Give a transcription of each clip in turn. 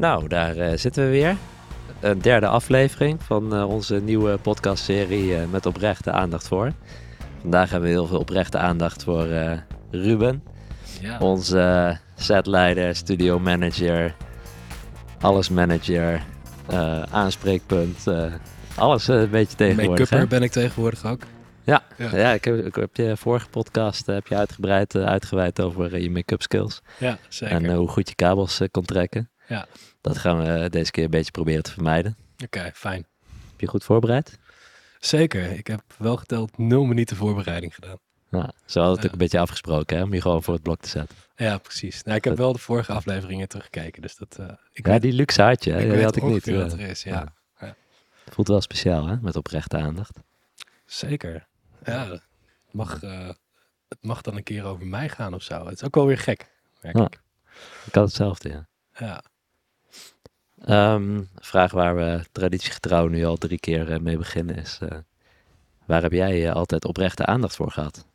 Nou, daar eh, zitten we weer. Een derde aflevering van eh, onze nieuwe podcastserie eh, met oprechte aandacht voor. Vandaag hebben we heel veel oprechte aandacht voor Ruben, Ja. onze setleider, studio manager, alles manager, aanspreekpunt, alles een beetje tegenwoordig. Make-upper ben ik tegenwoordig ook. Ja, Ja. ja. ik, heb, ik heb je vorige podcast heb je uitgebreid uitgeweid over je make-up skills. Ja, zeker. En hoe goed je kabels kon trekken. Ja. Dat gaan we eh, deze keer een beetje proberen te vermijden. Oké, fijn. Heb je goed voorbereid? Zeker. Ik heb wel geteld nul minuten voorbereiding gedaan. Nou, zo hadden we het Ja. ook een beetje afgesproken, hè? Om je gewoon voor het blok te zetten. Ja, precies. Nou, ik heb wel de vorige afleveringen teruggekeken, dus dat... eh, ik Ja, weet- die luxe had je, hè? ik Die had ik niet. ongeveer wat Ja. er is, ja. Voelt wel speciaal, hè? Met oprechte aandacht. Zeker. Ja, het mag, eh, het mag dan een keer over mij gaan of zo. Het is ook wel weer gek, merk Ja. ik. Ik had hetzelfde, ja. Ja. Ehm, een vraag waar we traditiegetrouw nu al drie keer eh, mee beginnen is... eh, waar heb jij eh, altijd oprechte aandacht voor gehad?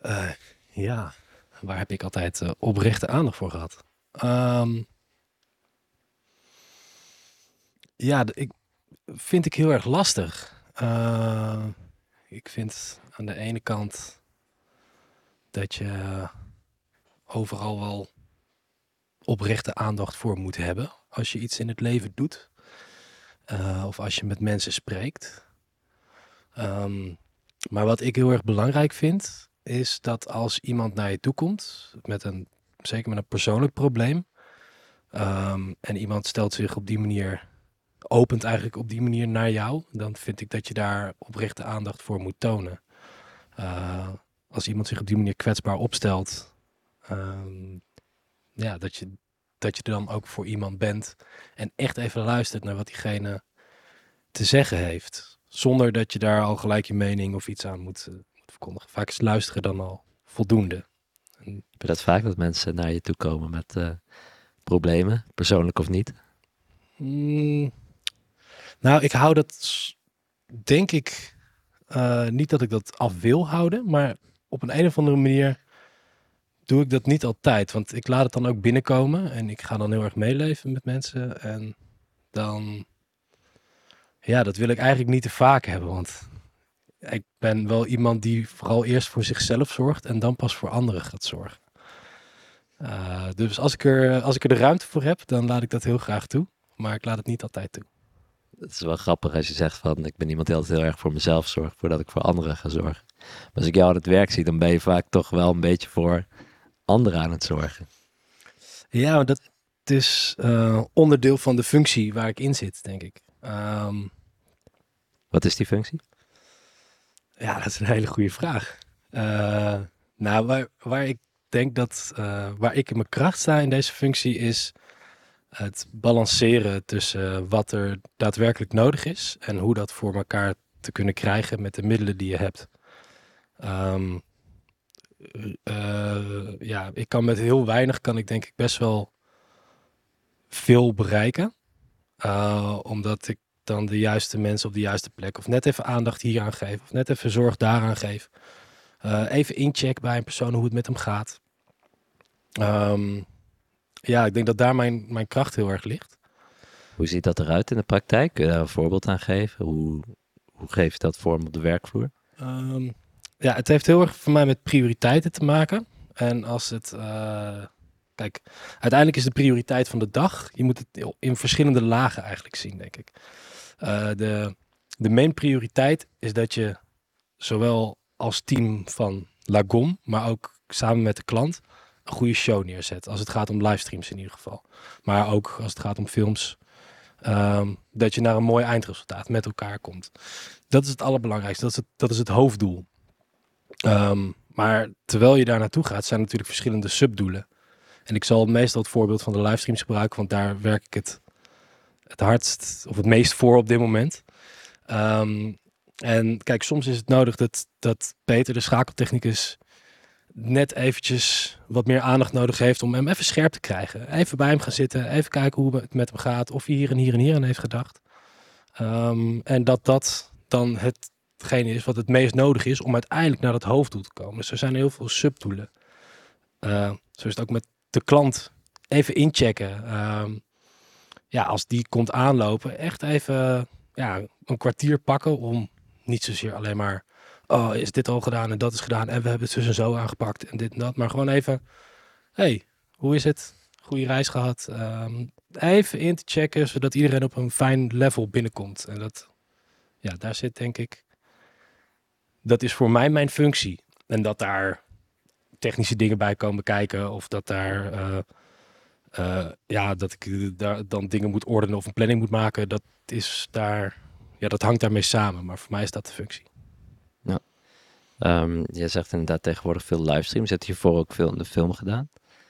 Eh, ja, waar heb ik altijd oprechte aandacht voor gehad? Ehm, ja, ik vind ik heel erg lastig. Eh, ik vind aan de ene kant dat je overal wel oprechte aandacht voor moet hebben als je iets in het leven doet. Eh, of als je met mensen spreekt. Ehm, maar wat ik heel erg belangrijk vind, is dat als iemand naar je toe komt, met een, zeker met een persoonlijk probleem, ehm, en iemand stelt zich op die manier, opent eigenlijk op die manier naar jou, dan vind ik dat je daar oprechte aandacht voor moet tonen. Eh, als iemand zich op die manier kwetsbaar opstelt, ehm, ja, dat je, dat je er dan ook voor iemand bent en echt even luistert naar wat diegene te zeggen heeft. Zonder dat je daar al gelijk je mening of iets aan moet, eh, moet verkondigen. Vaak is luisteren dan al voldoende. En, Heb je dat vaak, dat mensen naar je toe komen met eh, problemen, persoonlijk of niet? mm, nou, ik hou dat, denk ik, eh, niet dat ik dat af wil houden, maar op een, een of andere manier doe ik dat niet altijd. Want ik laat het dan ook binnenkomen en ik ga dan heel erg meeleven met mensen. En dan, ja, dat wil ik eigenlijk niet te vaak hebben, want ik ben wel iemand die vooral eerst voor zichzelf zorgt en dan pas voor anderen gaat zorgen. Eh, dus als ik, er, als ik er de ruimte voor heb, dan laat ik dat heel graag toe. Maar ik laat het niet altijd toe. Het is wel grappig als je zegt van ik ben iemand die altijd heel erg voor mezelf zorgt voordat ik voor anderen ga zorgen. Maar als ik jou aan het werk zie, dan ben je vaak toch wel een beetje voor anderen aan het zorgen. Ja, dat is eh, onderdeel van de functie waar ik in zit, denk ik. Ehm, Wat is die functie? ja, dat is een hele goede vraag. Eh, nou, waar, waar ik denk dat, eh, waar ik in mijn kracht sta in deze functie is het balanceren tussen wat er daadwerkelijk nodig is en hoe dat voor elkaar te kunnen krijgen met de middelen die je hebt. Ehm, eh, ja, ik kan met heel weinig, kan ik denk ik best wel veel bereiken. Eh, omdat ik dan de juiste mensen op de juiste plek of net even aandacht hier aan geef of net even zorg daaraan geef. Eh, even incheck bij een persoon hoe het met hem gaat. Ehm, ja, ik denk dat daar mijn, mijn kracht heel erg ligt. Hoe ziet dat eruit in de praktijk? Kun je daar een voorbeeld aan geven? Hoe, hoe geef je dat vorm op de werkvloer? Ehm, ja, het heeft heel erg voor mij met prioriteiten te maken. En als het. eh, kijk, uiteindelijk is de prioriteit van de dag. Je moet het in verschillende lagen eigenlijk zien, denk ik. Eh, de, de main prioriteit is dat je zowel als team van Lagom, maar ook samen met de klant, een goede show neerzet. Als het gaat om livestreams in ieder geval. Maar ook als het gaat om films. ehm, dat je naar een mooi eindresultaat met elkaar komt. Dat is het allerbelangrijkste. Dat is dat is het hoofddoel. Ehm, maar terwijl je daar naartoe gaat, zijn natuurlijk verschillende subdoelen. En ik zal meestal het voorbeeld van de livestreams gebruiken, want daar werk ik het, het hardst of het meest voor op dit moment. Ehm, en kijk, soms is het nodig dat, dat Peter, de schakeltechnicus, net eventjes wat meer aandacht nodig heeft om hem even scherp te krijgen. Even bij hem gaan zitten, even kijken hoe het met hem gaat, of hij hier en hier en hier aan heeft gedacht. Ehm, en dat dat dan is wat het meest nodig is om uiteindelijk naar dat hoofddoel te komen. Dus er zijn heel veel subdoelen. Eh, zo is het ook met de klant even inchecken. Ehm, ja, als die komt aanlopen, echt even ja, een kwartier pakken om niet zozeer alleen maar, oh, is dit al gedaan en dat is gedaan en we hebben het dus en zo aangepakt en dit en dat. Maar gewoon even, hey, hoe is het? Goede reis gehad. Ehm, even in te checken, zodat iedereen op een fijn level binnenkomt. En dat, ja, daar zit denk ik, dat is voor mij mijn functie. En dat daar technische dingen bij komen kijken of dat daar... eh, eh, ja, dat ik daar dan dingen moet ordenen of een planning moet maken, dat is daar, ja, dat hangt daarmee samen. Maar voor mij is dat de functie. Ehm, je zegt inderdaad tegenwoordig veel livestreams. Je hebt hiervoor ook veel in de film gedaan.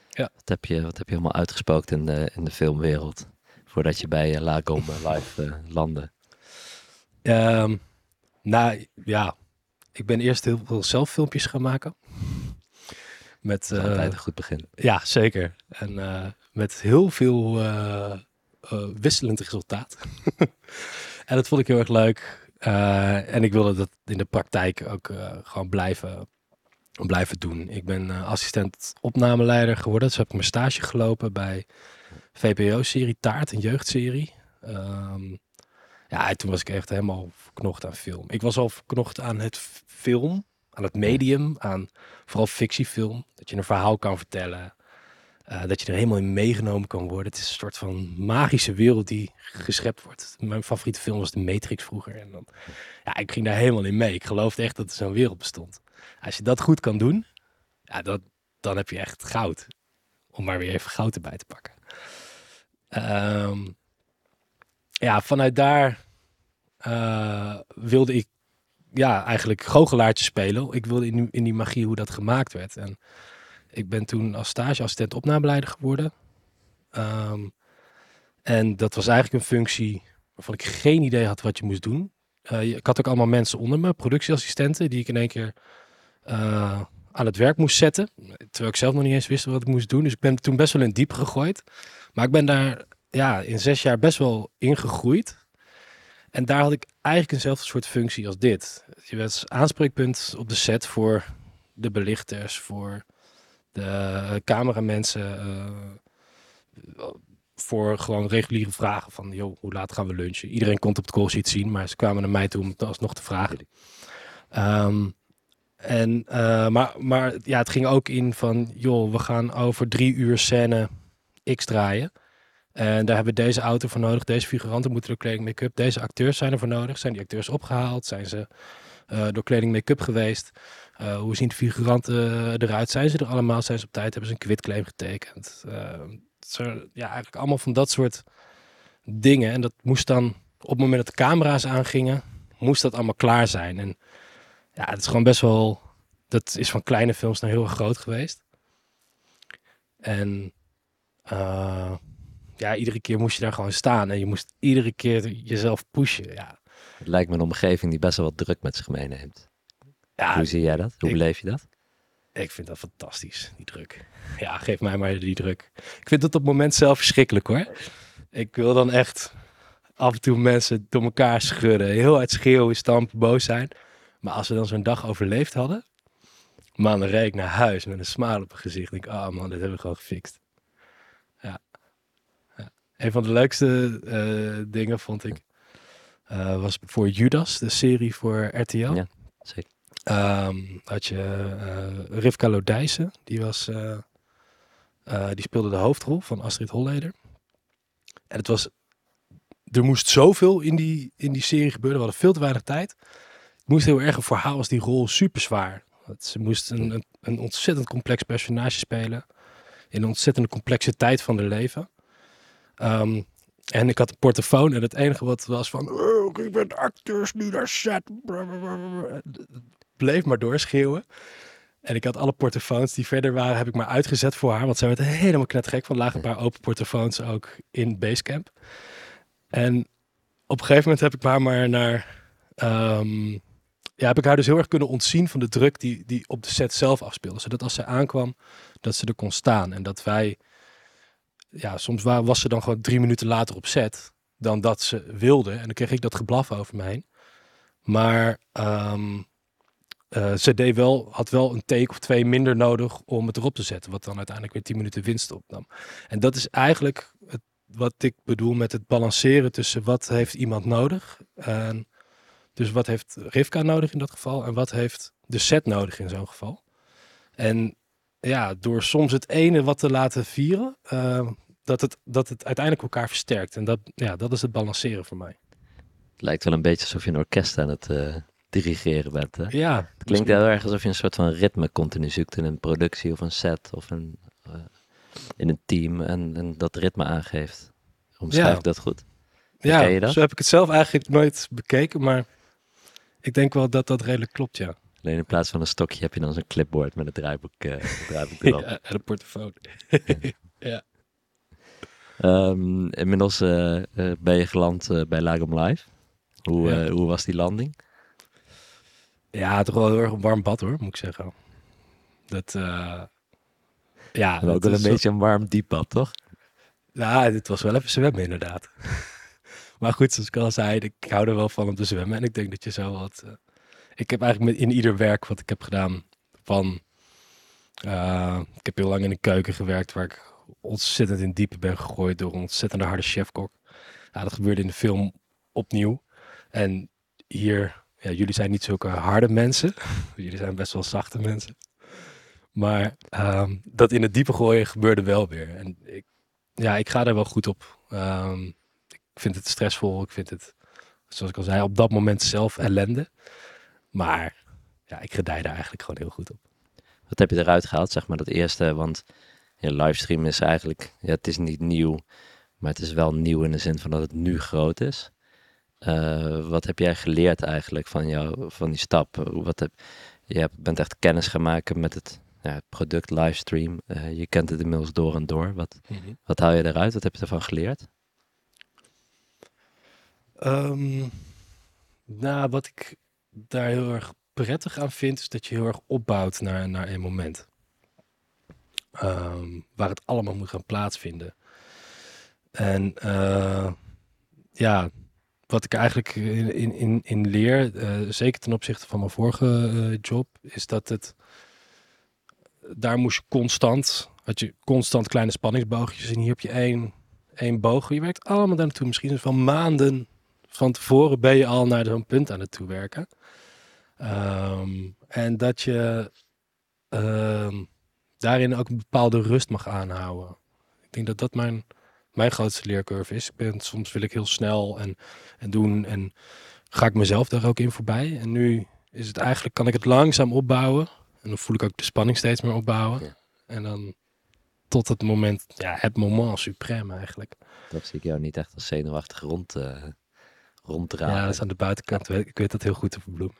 Ja. Wat heb je, wat heb je helemaal uitgespookt in de, in de filmwereld? Voordat je bij uh, eh, live uh, landde. Ehm, nou ja, ik ben eerst heel veel zelf filmpjes gaan maken. Met, Dat is altijd een goed begin. Ja, zeker. En met heel veel wisselend resultaat. en dat vond ik heel erg leuk. Uh, en ik wilde dat in de praktijk ook uh, gewoon blijven, blijven doen. Ik ben uh, assistent opnameleider geworden. Dus heb ik mijn stage gelopen bij VPO-serie Taart, een jeugdserie. Um, ja, en toen was ik echt helemaal verknocht aan film. Ik was al verknocht aan het film, aan het medium, aan vooral fictiefilm. Dat je een verhaal kan vertellen. Uh, dat je er helemaal in meegenomen kan worden. Het is een soort van magische wereld die geschept wordt. Mijn favoriete film was The Matrix vroeger. En dan, ja, ik ging daar helemaal in mee. Ik geloofde echt dat er zo'n wereld bestond. Als je dat goed kan doen, ja, dat, dan heb je echt goud. Om maar weer even goud erbij te pakken. Um, ja, vanuit daar uh, wilde ik ja, eigenlijk goochelaartje spelen. Ik wilde in in die magie hoe dat gemaakt werd. En ik ben toen als stageassistent opnameleider geworden. Um, en dat was eigenlijk een functie waarvan ik geen idee had wat je moest doen. Uh, ik had ook allemaal mensen onder me, productieassistenten, die ik in één keer uh, aan het werk moest zetten. Terwijl ik zelf nog niet eens wist wat ik moest doen. Dus ik ben toen best wel in diep gegooid. Maar ik ben daar ja, in zes jaar best wel ingegroeid. En daar had ik eigenlijk eenzelfde soort functie als dit. Je werd aanspreekpunt op de set voor de belichters, voor de cameramensen, uh, voor gewoon reguliere vragen van, joh, hoe laat gaan we lunchen? Iedereen kon het op de call sheet zien, maar ze kwamen naar mij toe om het alsnog te vragen. Um, en, uh, maar, maar ja, het ging ook in van, joh, we gaan over drie uur scène X draaien. En daar hebben we deze auto voor nodig, deze figuranten moeten door kleding make-up, deze acteurs zijn er voor nodig. Zijn die acteurs opgehaald? Zijn ze uh, door kleding make-up geweest? Uh, hoe zien de figuranten eruit? Zijn ze er allemaal? Zijn ze op tijd? Hebben ze een quitclaim getekend? Uh, ja, eigenlijk allemaal van dat soort dingen. En dat moest dan, op het moment dat de camera's aangingen, moest dat allemaal klaar zijn. En ja, het is gewoon best wel, dat is van kleine films naar heel erg groot geweest. En ja, iedere keer moest je daar gewoon staan en je moest iedere keer jezelf pushen. Ja. Het lijkt me een omgeving die best wel wat druk met zich meeneemt. Ja, Hoe zie jij dat? Hoe ik- beleef je dat? Ik vind dat fantastisch, die druk. Ja, geef mij maar die druk. Ik vind het op het moment zelf verschrikkelijk hoor. Ik wil dan echt af en toe mensen door elkaar schudden. Heel hard schreeuwen, stampen, boos zijn. Maar als we dan zo'n dag overleefd hadden... Man, dan reed ik naar huis met een smaal op mijn gezicht. Denk ik, ah man, dit hebben we gewoon gefixt. Een van de leukste eh, dingen vond ik... eh, was voor Judas, de serie voor RTL. Ja. Zeker. Ehm, had je eh Rivka Lodijsen, die, was, die speelde de hoofdrol van Astrid Holleder. En het was, er moest zoveel in die, in die serie gebeuren, we hadden veel te weinig tijd. Het moest heel erg, voor haar was die rol super zwaar. Ze moest een, een, een ontzettend complex personage spelen, in een ontzettende complexiteit van haar leven. Ehm, en ik had een portofoon en het enige wat was van, oh, ik ben acteurs nu naar set. Bleef maar doorschreeuwen. En ik had alle portofoons die verder waren, heb ik maar uitgezet voor haar. Want zij werd helemaal knetgek van. Lagen een paar open portofoons ook in Basecamp. En op een gegeven moment heb ik haar maar naar... ehm, ja, heb ik haar dus heel erg kunnen ontzien van de druk die, die op de set zelf afspeelde. Zodat als zij aankwam, dat ze er kon staan. En dat wij... Ja, soms wa- was ze dan gewoon drie minuten later op set dan dat ze wilde. En dan kreeg ik dat geblaf over me heen. Maar ehm, eh, ze deed wel, had wel een take of twee minder nodig om het erop te zetten. Wat dan uiteindelijk weer 10 minuten winst opnam. En dat is eigenlijk het, wat ik bedoel met het balanceren tussen wat heeft iemand nodig. En dus wat heeft Rivka nodig in dat geval en wat heeft de set nodig in zo'n geval. En ja, door soms het ene wat te laten vieren, eh, dat, het, dat het uiteindelijk elkaar versterkt. En dat, ja, dat is het balanceren voor mij. Het lijkt wel een beetje alsof je een orkest aan het eh, dirigeren bent. Hè? Ja, Het klinkt heel erg alsof je een soort van ritme continu zoekt in een productie of een set of een, eh, in een team en, en dat ritme aangeeft. Omschrijf Ja. ik dat goed? Ja, Ken je dat? zo heb ik het zelf eigenlijk nooit bekeken, maar ik denk wel dat dat redelijk klopt, ja. Alleen in plaats van een stokje heb je dan zo'n clipboard met een draaiboek, eh, een draaiboek erop. ja en een portofoon. Ehm, inmiddels eh, eh, ben je geland eh, bij Lagom Live. Hoe, Ja. eh, hoe was die landing? Ja, toch wel heel erg een warm bad hoor, moet ik zeggen. Dat, eh ja. En ook dat wel een beetje een warm diepbad, toch? Ja, dit was wel even zwemmen inderdaad. maar goed, zoals ik al zei, ik hou er wel van om te zwemmen. En ik denk dat je zo wat... ik heb eigenlijk in ieder werk wat ik heb gedaan van... eh, ik heb heel lang in de keuken gewerkt waar ik ontzettend in diepe ben gegooid door een ontzettend harde chefkok. Ja, dat gebeurde in de film opnieuw. En hier, ja, jullie zijn niet zulke harde mensen. jullie zijn best wel zachte mensen. Maar ehm, dat in het diepe gooien gebeurde wel weer. En ik, ja, ik ga daar wel goed op. Ehm, ik vind het stressvol. Ik vind het, zoals ik al zei, op dat moment zelf ellende. Maar ja, ik gedij daar eigenlijk gewoon heel goed op. Wat heb je eruit gehaald, zeg maar, dat eerste? Want ja, livestream is eigenlijk, ja, het is niet nieuw, maar het is wel nieuw in de zin van dat het nu groot is. Eh, wat heb jij geleerd eigenlijk van, jou, van die stap? Wat heb, je hebt- bent echt kennis gaan maken met het, ja, het product livestream. Eh, je kent het inmiddels door en door. Wat, wat haal je eruit? Wat heb je ervan geleerd? Ehm, nou, wat ik daar heel erg prettig aan vind, is dat je heel erg opbouwt naar, naar een moment. Ehm, waar het allemaal moet gaan plaatsvinden. En eh, ja, wat ik eigenlijk in, in, in, leer, eh, zeker ten opzichte van mijn vorige eh, job, is dat het. Daar moest je constant, had je constant kleine spanningsboogjes en hier heb je één, één boog. Je werkt allemaal daar naartoe. Misschien van maanden van tevoren ben je al naar zo'n punt aan het toewerken. Ehm, en dat je ehm, daarin ook een bepaalde rust mag aanhouden. Ik denk dat dat mijn, mijn grootste leercurve is. Ik ben, soms wil ik heel snel en, en doen en ga ik mezelf daar ook in voorbij. En nu is het eigenlijk, kan ik het langzaam opbouwen. En dan voel ik ook de spanning steeds meer opbouwen. Ja. En dan tot het moment, ja, het moment suprême eigenlijk. Dat zie ik jou niet echt als zenuwachtig rond, eh ronddraaien. Ja, dat is aan de buitenkant. Ik weet dat heel goed te verbloemen.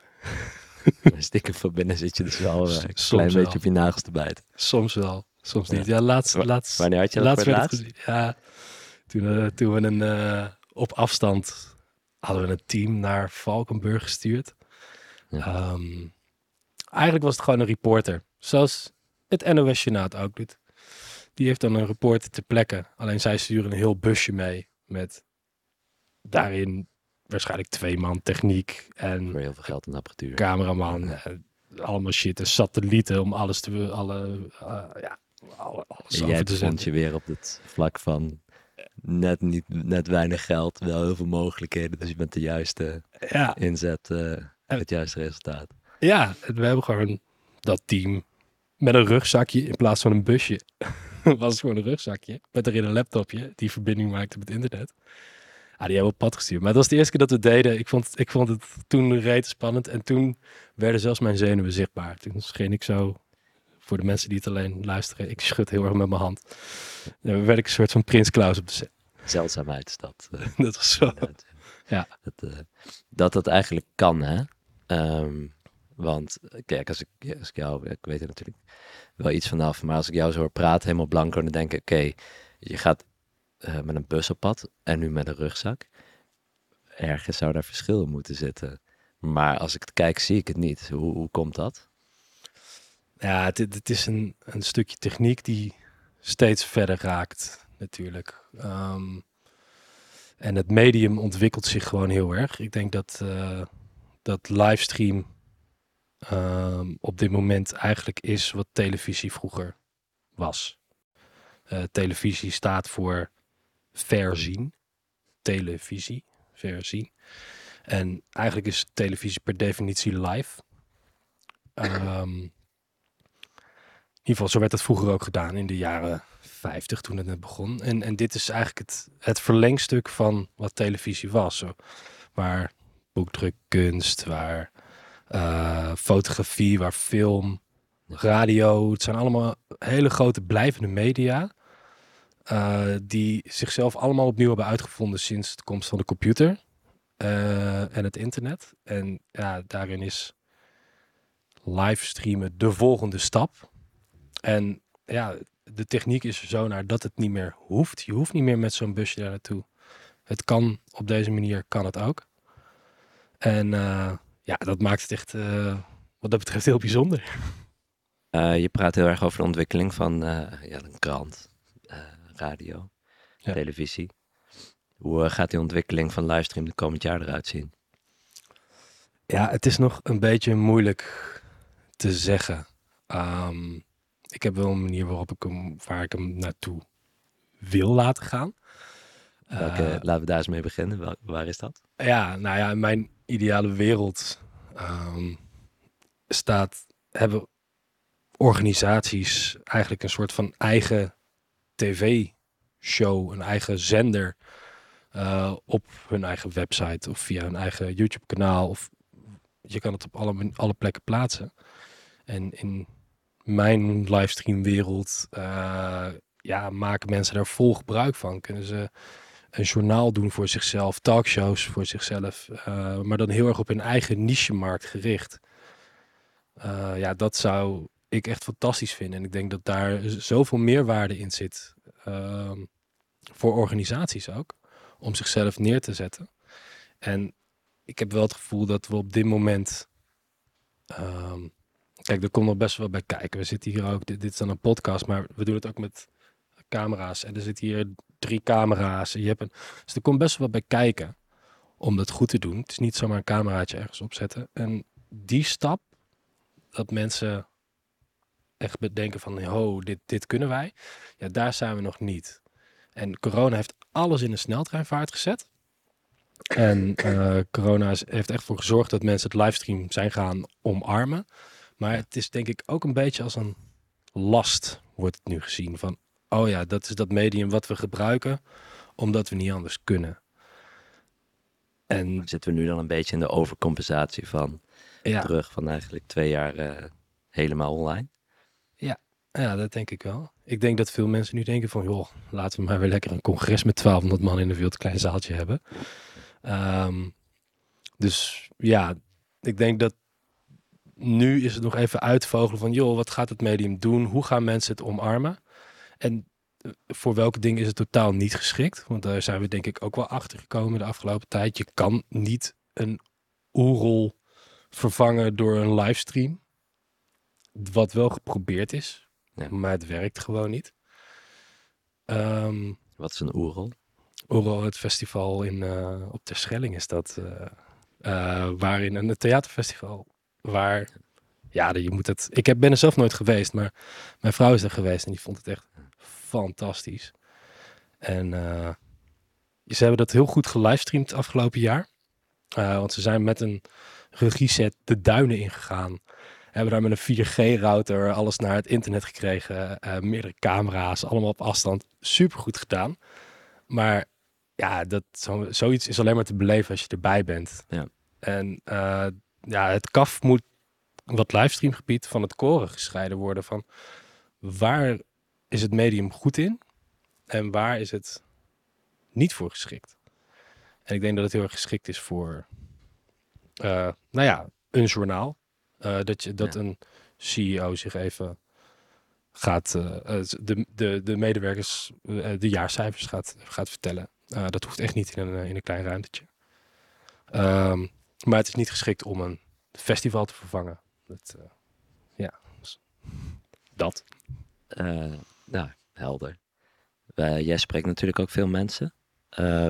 Stiekem van binnen zit je dus wel eh, een klein wel. beetje op je nagels te bijten. Soms wel, soms niet. Ja, laatst, Wa- laatst, Wanneer had je laatst het laatst? gezien. Ja, toen, eh, toen we een, eh, op afstand hadden we een team naar Valkenburg gestuurd. Ja. Ehm, eigenlijk was het gewoon een reporter. Zoals het NOS Journaal ook doet. Die heeft dan een reporter ter plekke. Alleen zij sturen een heel busje mee. Met daarin waarschijnlijk twee man techniek. En Voor heel veel geld en apparatuur. cameraman, eh, allemaal shit, en satellieten om alles te, alle, eh, ja, alle- alles En jij te zetten. je weer op het vlak van net, niet, net weinig geld, wel heel veel mogelijkheden. Dus je bent de juiste Ja, inzet, eh, het juiste resultaat. ja, en we hebben gewoon dat team met een rugzakje in plaats van een busje. was gewoon een rugzakje met erin een laptopje die verbinding maakte met internet. Ah, die hebben we op pad gestuurd. Maar het was de eerste keer dat we het deden. Ik vond, ik vond het toen reet spannend. En toen werden zelfs mijn zenuwen zichtbaar. Toen scheen ik zo, voor de mensen die het alleen luisteren, ik schud heel erg met mijn hand. Dan werd ik een soort van Prins Klaus op de set. Zeldzaamheid is dat. eh, Dat was zo. Ja. Dat, eh, dat dat eigenlijk kan, hè? Ehm, want kijk, als ik, als ik jou, ik weet er natuurlijk wel iets vanaf, maar als ik jou zo hoor praten, helemaal blanco, dan denk ik, oké, je gaat eh, met een bus op pad en nu met een rugzak. Ergens zou daar verschil in moeten zitten. Maar als ik het kijk, zie ik het niet. Hoe, hoe komt dat? Ja, het, het is een, een stukje techniek die steeds verder raakt, natuurlijk. Ehm, en het medium ontwikkelt zich gewoon heel erg. Ik denk dat, eh, dat livestream ehm, op dit moment eigenlijk is wat televisie vroeger was. Eh, televisie staat voor verzien. Televisie, verzien. En eigenlijk is televisie per definitie live. Ehm, in ieder geval, zo werd het vroeger ook gedaan in de jaren 50 toen het net begon. En, en dit is eigenlijk het, het verlengstuk van wat televisie was. Zo, waar boekdrukkunst, waar eh, fotografie, waar film, radio. Het zijn allemaal hele grote blijvende media. Eh, die zichzelf allemaal opnieuw hebben uitgevonden sinds de komst van de computer eh, en het internet. En ja, daarin is livestreamen de volgende stap. En ja, de techniek is er zo naar dat het niet meer hoeft. Je hoeft niet meer met zo'n busje daar naartoe. Het kan op deze manier, kan het ook. En eh, ja, dat maakt het echt wat dat betreft heel bijzonder. Je praat heel erg over de ontwikkeling van ja, een krant, eh, radio, Ja. televisie. Hoe eh, gaat die ontwikkeling van livestream de komend jaar eruit zien? Ja, het is nog een beetje moeilijk te zeggen. Ehm, ik heb wel een manier waarop ik hem, waar ik hem naartoe wil laten gaan. Welke, Eh, laten we daar eens mee beginnen. Waar is dat? Ja, nou ja, in mijn ideale wereld ehm, staat, hebben organisaties eigenlijk een soort van eigen tv-show, een eigen zender eh, op hun eigen website of via hun eigen YouTube-kanaal. Of je kan het op alle, alle plekken plaatsen. En in mijn livestream-wereld eh, ja, maken mensen daar vol gebruik van. Kunnen ze een journaal doen voor zichzelf, talkshows voor zichzelf, eh, maar dan heel erg op hun eigen niche-markt gericht. Ja, dat zou ik echt fantastisch vinden. En ik denk dat daar zoveel meerwaarde in zit. ehm, voor organisaties ook. Om zichzelf neer te zetten. En ik heb wel het gevoel dat we op dit moment. ehm, kijk, er komt nog best wel bij kijken. We zitten hier ook. Dit, is dan een podcast, maar we doen het ook met camera's. En er zitten hier drie camera's. Je hebt een, dus er komt best wel bij kijken om dat goed te doen. Het is niet zomaar een cameraatje ergens opzetten. En die stap, dat mensen echt bedenken van, ho, dit, dit kunnen wij. Ja, daar zijn we nog niet. En corona heeft alles in een sneltreinvaart gezet. En eh, corona is, heeft echt voor gezorgd dat mensen het livestream zijn gaan omarmen. Maar het is denk ik ook een beetje als een last, wordt het nu gezien. Van, oh ja, dat is dat medium wat we gebruiken, omdat we niet anders kunnen. En Zitten we nu dan een beetje in de overcompensatie van ja, terug van eigenlijk twee jaar eh, helemaal online? Ja, dat denk ik wel. Ik denk dat veel mensen nu denken van, joh, laten we maar weer lekker een congres met 1200 man in een veel te klein zaaltje hebben. Ehm, dus ja, ik denk dat nu is het nog even uitvogelen van, joh, wat gaat het medium doen? Hoe gaan mensen het omarmen? En eh, voor welke dingen is het totaal niet geschikt? Want daar zijn we denk ik ook wel achter gekomen de afgelopen tijd. Je kan niet een oerrol vervangen door een livestream. Wat wel geprobeerd is, Ja. maar het werkt gewoon niet. Ehm Wat is een oerrol? Oerrol, het festival in, eh, op Terschelling is dat. eh, waarin een theaterfestival. Waar, ja, je moet het. Ik heb, ben er zelf nooit geweest, maar mijn vrouw is er geweest en die vond het echt fantastisch. En ze hebben dat heel goed gelivestreamd afgelopen jaar. Want ze zijn met een regieset de duinen ingegaan. Hebben daar met een 4G-router alles naar het internet gekregen. eh, meerdere camera's, allemaal op afstand. Super goed gedaan. Maar ja, dat, zo, zoiets is alleen maar te beleven als je erbij bent. Ja. En eh, ja, het kaf moet wat livestreamgebied van het koren gescheiden worden. Van waar is het medium goed in en waar is het niet voor geschikt? En ik denk dat het heel erg geschikt is voor, eh, nou ja, een journaal. Eh, dat je, dat Ja. een CEO zich even gaat, eh, eh, de, de, de medewerkers de jaarcijfers gaat, gaat vertellen. Dat hoeft echt niet in een, in een klein ruimtetje. Ehm, maar het is niet geschikt om een festival te vervangen. Dat, ja, dus dat. Nou, helder. Jij spreekt natuurlijk ook veel mensen.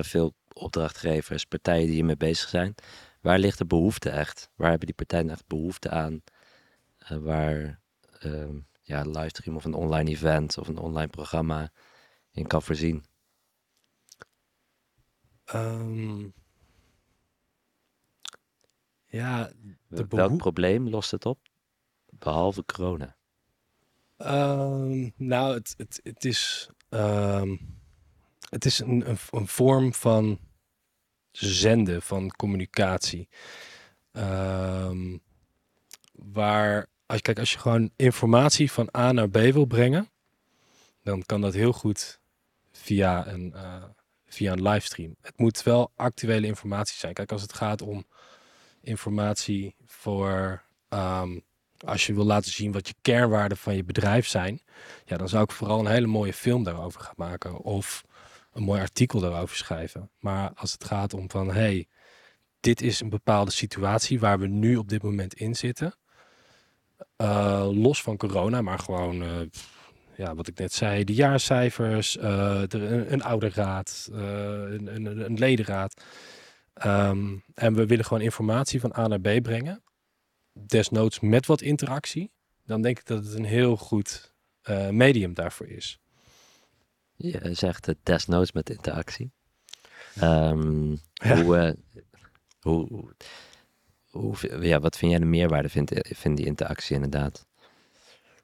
veel opdrachtgevers, partijen die hiermee bezig zijn. Waar ligt de behoefte echt? Waar hebben die partijen echt behoefte aan eh, waar ehm, ja, een livestream of een online event of een online programma in kan voorzien? Ehm, ja, de Welk probleem lost het op? Behalve corona. Ehm, nou, het, het, het is, het is een, een, een vorm van zenden, van communicatie. Ehm, waar, als, kijk, als je gewoon informatie van A naar B wil brengen, dan kan dat heel goed via een, eh, via een livestream. Het moet wel actuele informatie zijn. Kijk, als het gaat om informatie voor ehm, als je wil laten zien wat je kernwaarden van je bedrijf zijn, ja, dan zou ik vooral een hele mooie film daarover gaan maken of een mooi artikel daarover schrijven. Maar als het gaat om van, hey, dit is een bepaalde situatie waar we nu op dit moment in zitten, eh, los van corona, maar gewoon, eh, ja, wat ik net zei, de jaarcijfers, eh, de, een, een ouderraad, eh een, een, een ledenraad. Ehm, en we willen gewoon informatie van A naar B brengen desnoods met wat interactie, dan denk ik dat het een heel goed eh, medium daarvoor is. Je zegt het desnoods met interactie. Ehm, Ja. Hoe, eh, hoe, hoe, hoe- ja, wat vind jij de meerwaarde vindt vind die interactie inderdaad?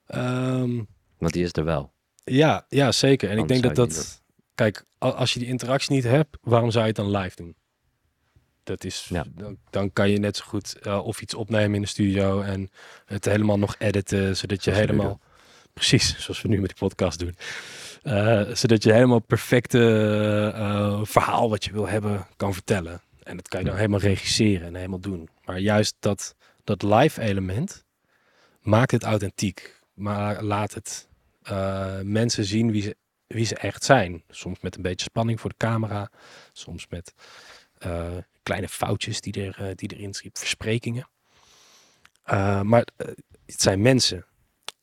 Ehm, Want die is er wel. ja, ja, zeker. En ik denk dat dat, kijk, als je die interactie niet hebt, waarom zou je het dan live doen? Dat is, Ja. dan, dan kan je net zo goed eh, of iets opnemen in de studio en het helemaal nog editen, zodat je Zoals helemaal, precies, zoals we nu met die podcast doen, Eh, zodat je helemaal perfecte eh, verhaal wat je wil hebben kan vertellen. En dat kan je dan helemaal regisseren en helemaal doen. Maar juist dat, dat live element maakt het authentiek. Maar laat het eh, mensen zien wie ze, wie ze echt zijn. Soms met een beetje spanning voor de camera. Soms met eh, kleine foutjes die, er, eh, die erin schiet. Versprekingen. Eh, maar eh, het zijn mensen.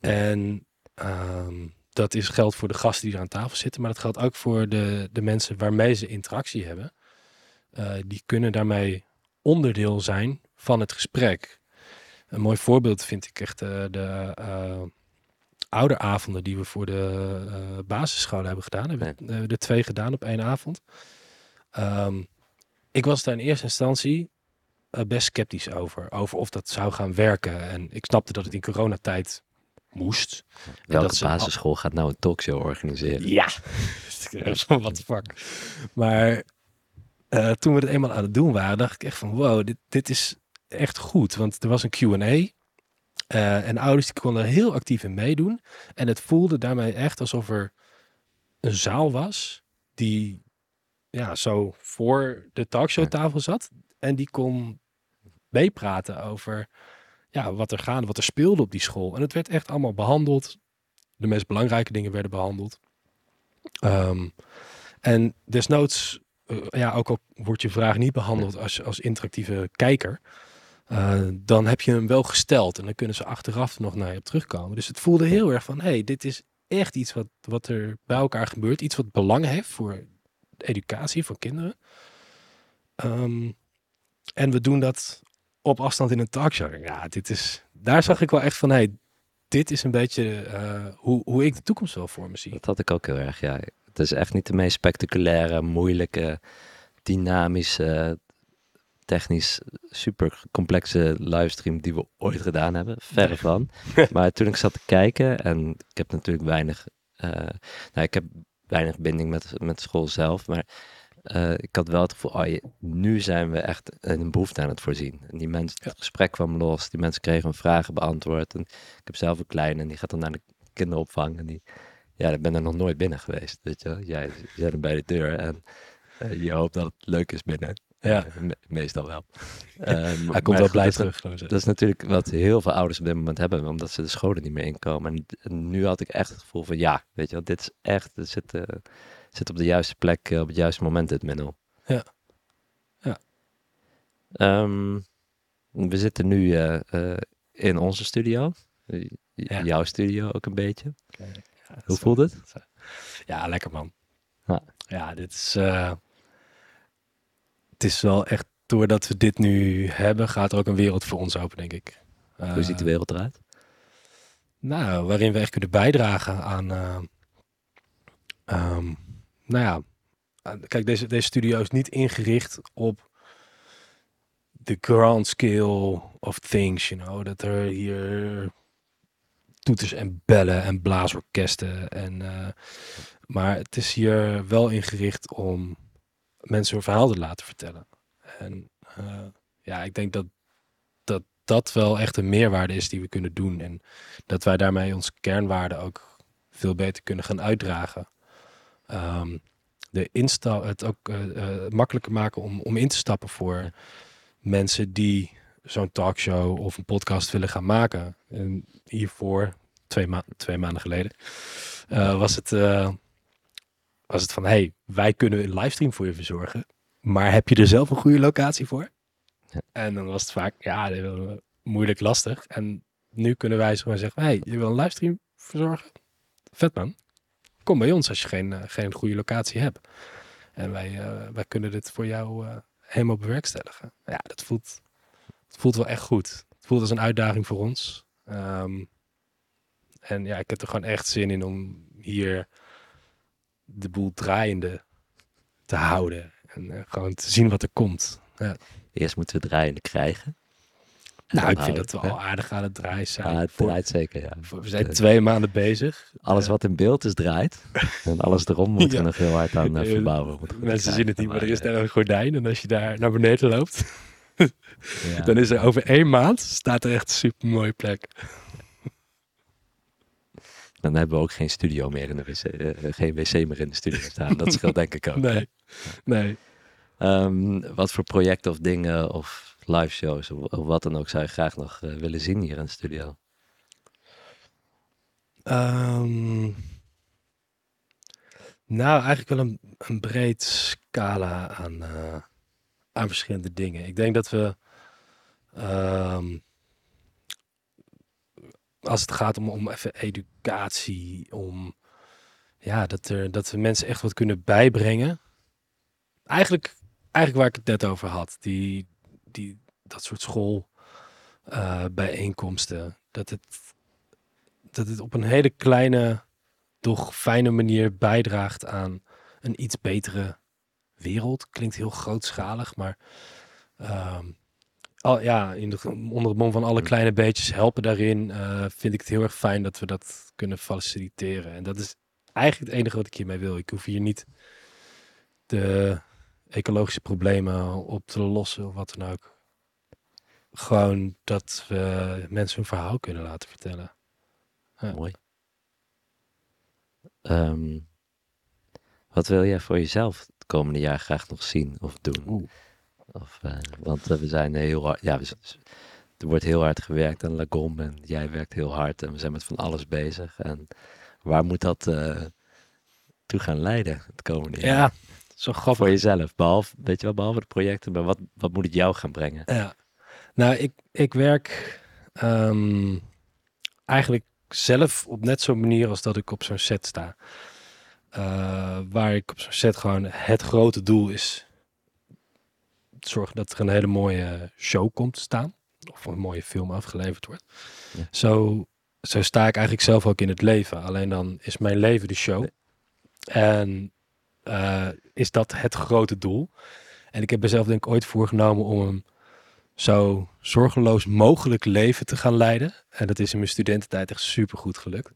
En ehm, dat is geldt voor de gasten die er aan tafel zitten. Maar dat geldt ook voor de, de mensen waarmee ze interactie hebben. Eh, die kunnen daarmee onderdeel zijn van het gesprek. Een mooi voorbeeld vind ik echt eh, de eh ouderavonden die we voor de basisscholen hebben gedaan. Hebben we eh, de twee gedaan op één avond. Ehm, ik was daar in eerste instantie best sceptisch over. Over of dat zou gaan werken. En ik snapte dat het in coronatijd moest. Welke dat ze- basisschool gaat nou een talkshow organiseren? Ja. Wat fuck. Maar eh, toen we het eenmaal aan het doen waren, dacht ik echt van wow, dit, dit is echt goed. Want er was een Q&A. eh, en ouders die konden er heel actief in meedoen. En het voelde daarmee echt alsof er een zaal was die ja, zo voor de talkshowtafel zat. En die kon meepraten over ja, wat er gaande, wat er speelde op die school. En het werd echt allemaal behandeld. De meest belangrijke dingen werden behandeld. Ehm, en desnoods, eh, ja, ook al wordt je vraag niet behandeld als, als interactieve kijker, eh, dan heb je hem wel gesteld en dan kunnen ze achteraf nog naar je op terugkomen. Dus het voelde heel erg van, hey, dit is echt iets wat, wat er bij elkaar gebeurt, iets wat belang heeft voor educatie van kinderen. Ehm, en we doen dat op afstand in een talkshow. Ja, dit is, daar zag ik wel echt van, hey, dit is een beetje eh, hoe, hoe ik de toekomst wel voor me zie. Dat had ik ook heel erg, ja. Het is echt niet de meest spectaculaire, moeilijke, dynamische, technisch super complexe livestream die we ooit gedaan hebben. Verre van. maar toen ik zat te kijken, en ik heb natuurlijk weinig, eh, nou, ik heb weinig binding met, met school zelf, maar eh, ik had wel het gevoel, oh, je- nu zijn we echt een behoefte aan het voorzien. En die mensen, Ja. het gesprek kwam los, die mensen kregen hun vragen beantwoord. En ik heb zelf een kleine en die gaat dan naar de kinderopvang en die, ja, ik ben er nog nooit binnen geweest, weet je wel. Jij zit er bij de deur en eh, je hoopt dat het leuk is binnen. Ja. Eh, me- meestal wel. Hij maar komt wel blij dat terug. zo. dat is natuurlijk wat heel veel ouders op dit moment hebben, omdat ze de scholen niet meer inkomen. En, en nu had ik echt het gevoel van, ja, weet je wel, dit is echt, het zit, eh, zit op de juiste plek, eh, op het juiste moment, dit middel. Ja. Ja. Ehm, we zitten nu eh, eh, in onze studio, Ja. jouw studio ook een beetje. Ja, Hoe voelt het? Ja, lekker man. Ja. Ja, dit is... het is wel echt, doordat we dit nu hebben, gaat er ook een wereld voor ons open, denk ik. Hoe ziet de wereld eruit? Nou, waarin we echt kunnen bijdragen aan. eh, ehm, nou ja, aan- kijk, deze, deze studio is niet ingericht op de grand scale of things, you know. Dat er hier toeters en bellen en blaasorkesten en. eh, maar het is hier wel ingericht om mensen hun verhaal te laten vertellen. En eh, ja, ik denk dat, dat dat wel echt een meerwaarde is die we kunnen doen. En dat wij daarmee onze kernwaarden ook veel beter kunnen gaan uitdragen. Ehm, de insta het ook eh, eh, makkelijker maken om, om in te stappen voor mensen die zo'n talkshow of een podcast willen gaan maken. En hiervoor, twee, ma twee maanden geleden, eh, was, het, was het van, hey, wij kunnen een livestream voor je verzorgen, maar heb je er zelf een goede locatie voor? Ja. En dan was het vaak, ja, moeilijk, lastig. En nu kunnen wij gewoon zeggen, hey, je wil een livestream verzorgen? Vet man. Kom bij ons als je geen, eh, geen goede locatie hebt. En wij, eh, wij kunnen dit voor jou eh, helemaal bewerkstelligen. Ja, dat voelt, het voelt wel echt goed. Het voelt als een uitdaging voor ons. Ehm, en ja, ik heb er gewoon echt zin in om hier de boel draaiende te houden. En gewoon te zien wat er komt. Eerst moeten we draaiende krijgen. Nou, ik vind dat we al aardig aan het draaien zijn. Ja, het Voor- draait zeker, ja. voor- we zijn twee maanden bezig. Alles wat in beeld is, draait. En alles erom moeten Ja. we nog heel hard aan eh, verbouwen. Moet Mensen zien het niet, maar er is daar een gordijn. En als je daar naar beneden loopt, ja. dan is er over één maand staat er echt een super mooie plek. Dan hebben we ook geen studio meer in de wc. geen wc meer in de studio staan. Dat scheelt denk ik ook. Nee, nee. Ehm, wat voor projecten of dingen of live shows of, wat dan ook zou graag nog eh, willen zien hier in de studio? Ehm, nou, eigenlijk wel een, een breed scala aan, eh, aan verschillende dingen. Ik denk dat we, ehm, als het gaat om, om even educatie, om ja, dat, er, dat we mensen echt wat kunnen bijbrengen. Eigenlijk, eigenlijk waar ik het net over had, die, die, dat soort school eh, bijeenkomsten. Dat het dat het op een hele kleine, doch fijne manier bijdraagt aan een iets betere wereld. Klinkt heel grootschalig, maar ehm, al, ja, in de, onder het mom van alle kleine beetjes helpen daarin, eh, vind ik het heel erg fijn dat we dat kunnen faciliteren. En dat is eigenlijk het enige wat ik hiermee wil. Ik hoef hier niet de ecologische problemen op te lossen of wat dan ook. Gewoon dat we mensen hun verhaal kunnen laten vertellen. Ja. Mooi. Ehm, wat wil jij voor jezelf het komende jaar graag nog zien of doen? Oeh. Of, eh, want eh, we zijn heel hard, ja, we er wordt heel hard gewerkt aan Lagom en jij werkt heel hard en we zijn met van alles bezig. En waar moet dat eh, toe gaan leiden het komende jaar? Ja, zo grappig. Voor jezelf, behalve, weet je wel, behalve de projecten, maar wat, wat moet het jou gaan brengen? Ja. Nou, ik, ik werk ehm, eigenlijk zelf op net zo'n manier als dat ik op zo'n set sta. Eh, waar ik op zo'n set gewoon het grote doel is zorgen dat er een hele mooie show komt te staan. Of een mooie film afgeleverd wordt. Ja. Zo, zo sta ik eigenlijk zelf ook in het leven. Alleen dan is mijn leven de show. En eh, is dat het grote doel. En ik heb mezelf denk ik ooit voorgenomen om een zo zorgeloos mogelijk leven te gaan leiden. En dat is in mijn studententijd echt super goed gelukt.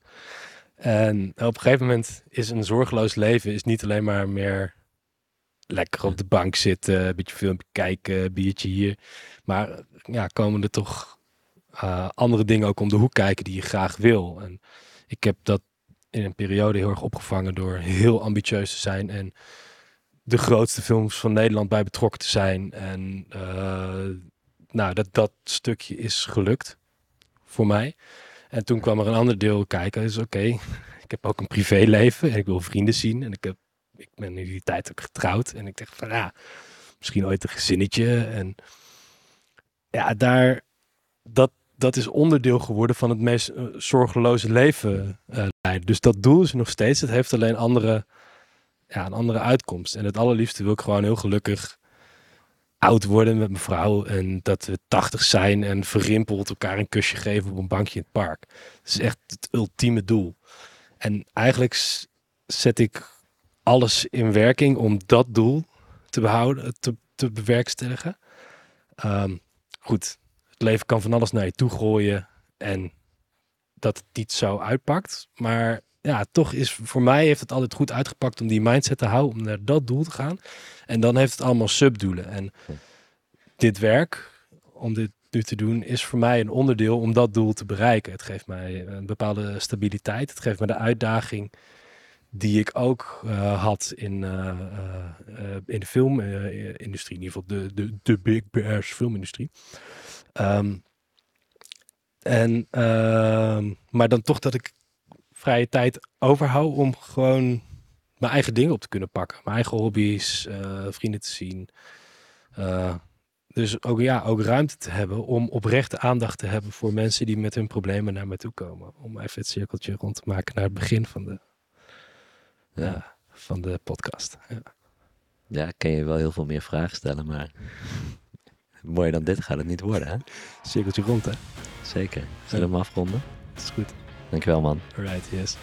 En op een gegeven moment is een zorgeloos leven is niet alleen maar meer lekker op de bank zitten, een beetje filmpje kijken, biertje hier. Maar ja, komen er toch eh, andere dingen ook om de hoek kijken die je graag wil. En ik heb dat in een periode heel erg opgevangen door heel ambitieus te zijn en de grootste films van Nederland bij betrokken te zijn. En eh, nou, dat, dat stukje is gelukt voor mij. En toen kwam er een ander deel kijken. Dus oké, ik heb ook een privéleven en ik wil vrienden zien. En ik, heb, ik ben in die tijd ook getrouwd. En ik dacht van ja, misschien ooit een gezinnetje. En ja, daar, dat, dat is onderdeel geworden van het meest eh, zorgeloze leven eh. Dus dat doel is nog steeds. Het heeft alleen andere, ja, een andere uitkomst. En het allerliefste wil ik gewoon heel gelukkig oud worden met mijn vrouw en dat we 80 zijn en verrimpeld elkaar een kusje geven op een bankje in het park. Dat is echt het ultieme doel. En eigenlijk zet ik alles in werking om dat doel te behouden, te, te bewerkstelligen. Ehm, goed, het leven kan van alles naar je toe gooien en dat het niet zo uitpakt. Maar ja, toch is voor mij heeft het altijd goed uitgepakt om die mindset te houden, om naar dat doel te gaan. En dan heeft het allemaal subdoelen. En dit werk, om dit nu te doen, is voor mij een onderdeel om dat doel te bereiken. Het geeft mij een bepaalde stabiliteit. Het geeft me de uitdaging die ik ook eh, had in, eh, eh, in de filmindustrie. in ieder geval de, de, de Big Bears filmindustrie. Ehm, en, ehm, maar dan toch dat ik vrije tijd overhoud om gewoon mijn eigen dingen op te kunnen pakken. Mijn eigen hobby's, eh, vrienden te zien. Eh, dus ook, ja, ook ruimte te hebben om oprechte aandacht te hebben voor mensen die met hun problemen naar me toe komen. Om even het cirkeltje rond te maken naar het begin van de, Ja. ja, van de podcast. Ja. Ja, kan je wel heel veel meer vragen stellen, maar mooier dan dit gaat het niet worden, hè? Cirkeltje rond, hè? Zeker. Zullen we hem afronden? Dat is goed. Dankjewel, man. Alright, yes.